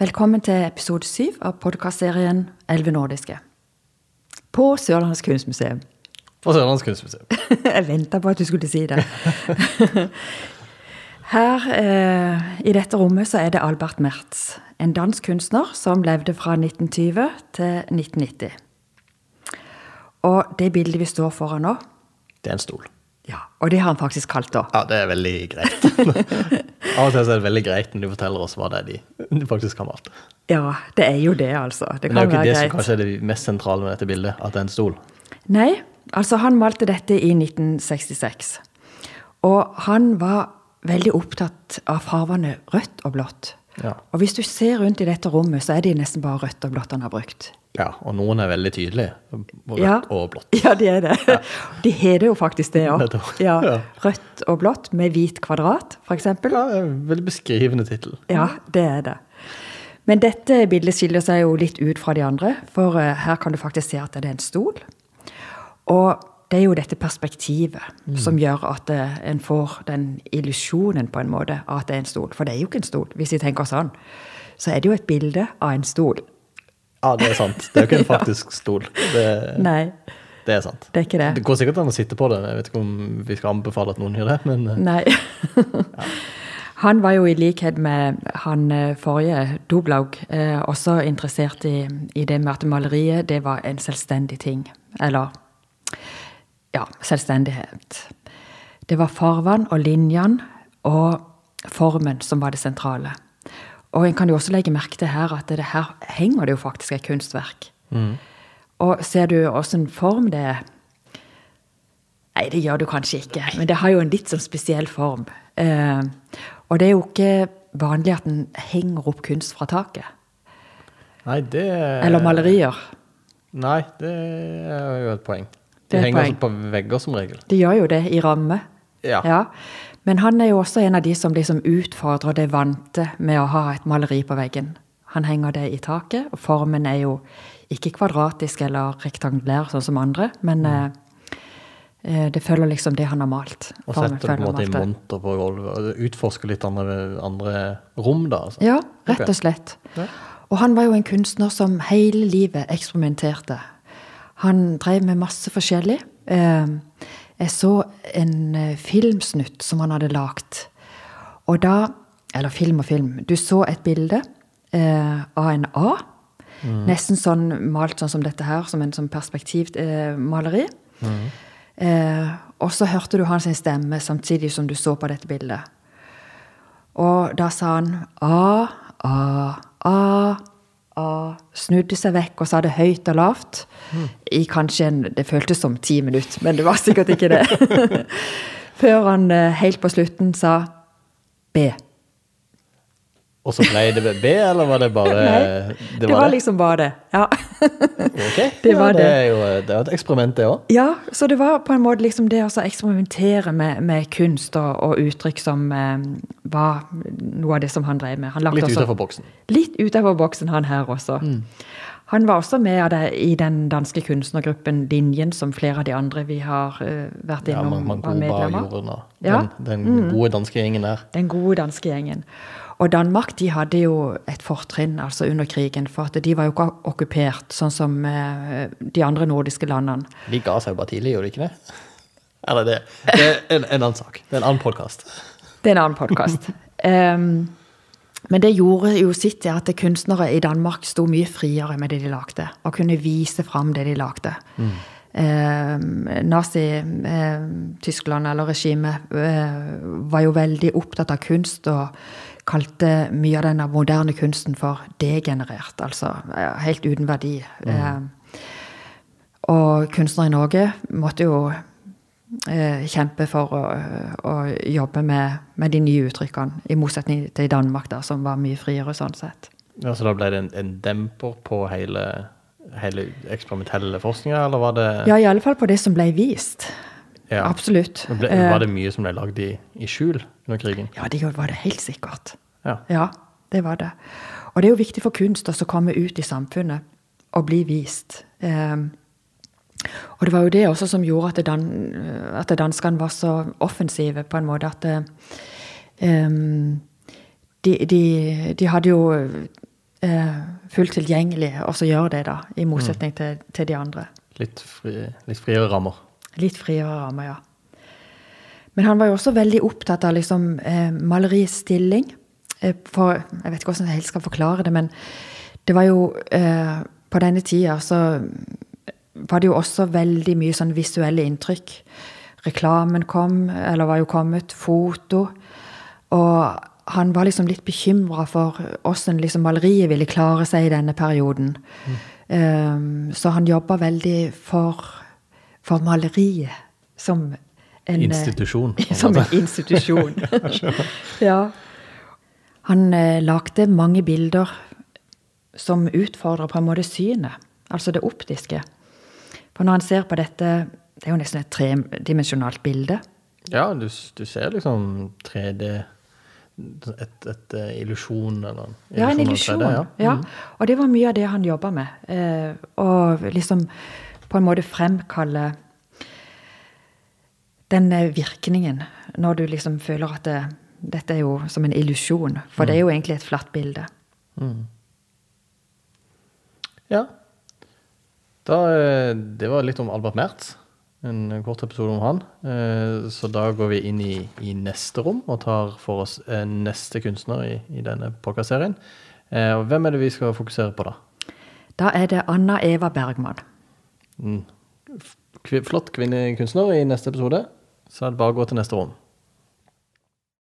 Velkommen til episode syv av podkastserien Elleve nordiske. På Sørlandets kunstmuseum. På Sørlandets kunstmuseum. Jeg venta på at du skulle si det. Her eh, i dette rommet så er det Albert Mertz, en dansk kunstner som levde fra 1920 til 1990. Og det bildet vi står foran nå, Det er en stol. Ja, og det har han faktisk kalt det. Ja, det er veldig greit. Av og til er det veldig greit når de forteller oss hva det er de, de faktisk har malt. Ja, det er jo det, altså. Det Men det er jo ikke det det som kanskje er det mest sentrale med dette bildet, at det er en stol. Nei, altså han malte dette i 1966. Og han var veldig opptatt av farvene rødt og blått. Ja. Og hvis du ser rundt i dette rommet, så er det nesten bare rødt og blått han har brukt. ja, og noen er veldig tydelige. Rødt Ja. og blått. Ja, de er det. De heter jo faktisk det òg. Ja, Ja. rødt og blått med hvit kvadrat, f.eks. Ja, veldig beskrivende tittel. Ja, det er det. Men dette bildet skiller seg jo litt ut fra de andre, for eh, her kan du faktisk se at det er en stol. Og det er jo dette perspektivet som gjør at eh, en får den illusjonen på en måte av at det er en stol. For det er jo ikke en stol, hvis vi tenker sånn. Så er det jo et bilde av en stol. Ja, det er sant. Det er jo ikke en faktisk stol. Det, Nei, det er sant. det er ikke det. Det går sikkert an å sitte på det. Jeg vet ikke om vi skal anbefale at noen gjør det, men Nei. Nei. Han var jo i likhet med han eh, forrige, Doblaug, eh, også interessert i, i det med at maleriet det var en selvstendig ting. Eller ja, selvstendighet. Det var farvann og linjene og formen som var det sentrale. Og en kan jo også legge merke til her at det her henger det jo faktisk et kunstverk. Og ser du åssen form det er Nei, det gjør du kanskje ikke, men det har jo en litt sånn spesiell form. Eh, og det er jo ikke vanlig at en henger opp kunst fra taket. Nei, det Eller malerier. Nei, det er jo et poeng. Det De er et henger på vegger som regel. De gjør jo det i ramme. Ja. Men han er jo også en av de som liksom utfordrer det vante med å ha et maleri på veggen. Han henger det i taket, og formen er jo ikke kvadratisk eller rektangulær sånn som andre, men mm. eh, det følger liksom det han har malt. Og setter det på en måte i monter på gulvet. og Utforsker litt andre, andre rom, da. Altså. Ja, rett og slett. Ja. Og han var jo en kunstner som hele livet eksperimenterte. Han drev med masse forskjellig. Eh, Jeg så en eh, filmsnutt som han hadde lagd. Og da Eller film og film. Du så et bilde eh, av en A. Nesten sånn malt sånn som dette her, som en sånn perspektivmaleri. Eh, og så hørte du hans stemme samtidig som du så på dette bildet. Og da sa han A, A, A, A. Snudde seg vekk og sa det høyt og lavt. I kanskje en Det føltes som ti minutter, men det var sikkert ikke det. Før han eh, helt på slutten sa B. Og så ble det B, eller var det bare Nei, Det var, var det? liksom bare det. Ja. Ok. det var ja, det. det. Er jo det er et eksperiment, det òg. ja, så det var på en måte liksom det å eksperimentere med, med kunst og, og uttrykk som eh, var noe av det som han drev med. Han Litt utafor boksen. Litt utenfor boksen, han her også. Han var også med av i den danske kunstnergruppen Linjen, som flere av de andre vi har eh, vært innom, ja, man var medlemmer. nå. Ja. Den, den gode danske gjengen der. Den gode danske gjengen. Og Danmark de hadde jo et fortrinn altså under krigen, for at de var jo ikke okkupert, sånn som eh, de andre nordiske landene. De ga seg jo bare tidlig, gjorde de ikke det? Eller det, det er en, en annen sak. Det er en annen podkast. Det er en annen podkast. men det gjorde jo sitt til at kunstnere i Danmark sto mye friere med det de lagde, og kunne vise fram det de lagde. Eh, Nazi-Tyskland, eller regimet, eh, var jo veldig opptatt av kunst og kalte mye av denne moderne kunsten for degenerert, altså eh, helt uten verdi. Eh, og kunstnere i Norge måtte jo eh, kjempe for å, å jobbe med, med de nye uttrykkene, i motsetning til i Danmark, da, som var mye friere sånn sett. Ja, så da ble det en, en demper på hele, hele eksperimentelle forskninga, eller var det Ja, i alle fall på det som ble vist. Ja. Absolutt. Ble, Eh, var det mye som ble lagd i, i skjul under krigen? Ja, det var det helt sikkert. Ja. Ja, det var det. Og det er jo viktig for kunst å komme ut i samfunnet og bli vist. Eh, og det var jo det også som gjorde at, dan at danskene var så offensive, på en måte. At um, de, de, de hadde jo uh, fullt tilgjengelig, og så gjør det, da, i motsetning til, til de andre. Litt, fri, litt friere rammer. Litt friere rammer, ja. Men han var jo også veldig opptatt av liksom, eh, maleriets stilling. Eh, for, jeg vet ikke hvordan jeg helt skal forklare det, men det var jo eh, På denne tida så var det jo også veldig mye sånn visuelle inntrykk. Reklamen kom, eller var jo kommet, foto. Og han var liksom litt bekymra for åssen liksom maleriet ville klare seg i denne perioden. Mm. Um, så han jobba veldig for, for maleriet som en Institusjon. Som en institusjon. ja. Han eh, lagde mange bilder som utfordra på en måte synet, altså det optiske. For når han ser på dette Det er jo nesten et tredimensjonalt bilde. Ja, du, du, ser liksom 3D Et, et uh, illusjon eller en Ja, en illusjon. Ja. ja. Mm. Og det var mye av det han jobba med. Eh, og liksom på en måte fremkalle den virkningen når du liksom føler at det, dette er jo som en illusjon. For mm. det er jo egentlig et flatt bilde. Mm. Ja. Da, eh, det var litt om Albert Mertz. En kort episode om han. Eh, så da går vi inn i, i neste rom og tar for oss eh, neste kunstner i, i denne podkastserien. Hvem er det vi skal fokusere på da? Da er det Anna Eva Bergman. Mm. Flott kvinnekunstner i neste episode. Så er det bare å gå til neste rom.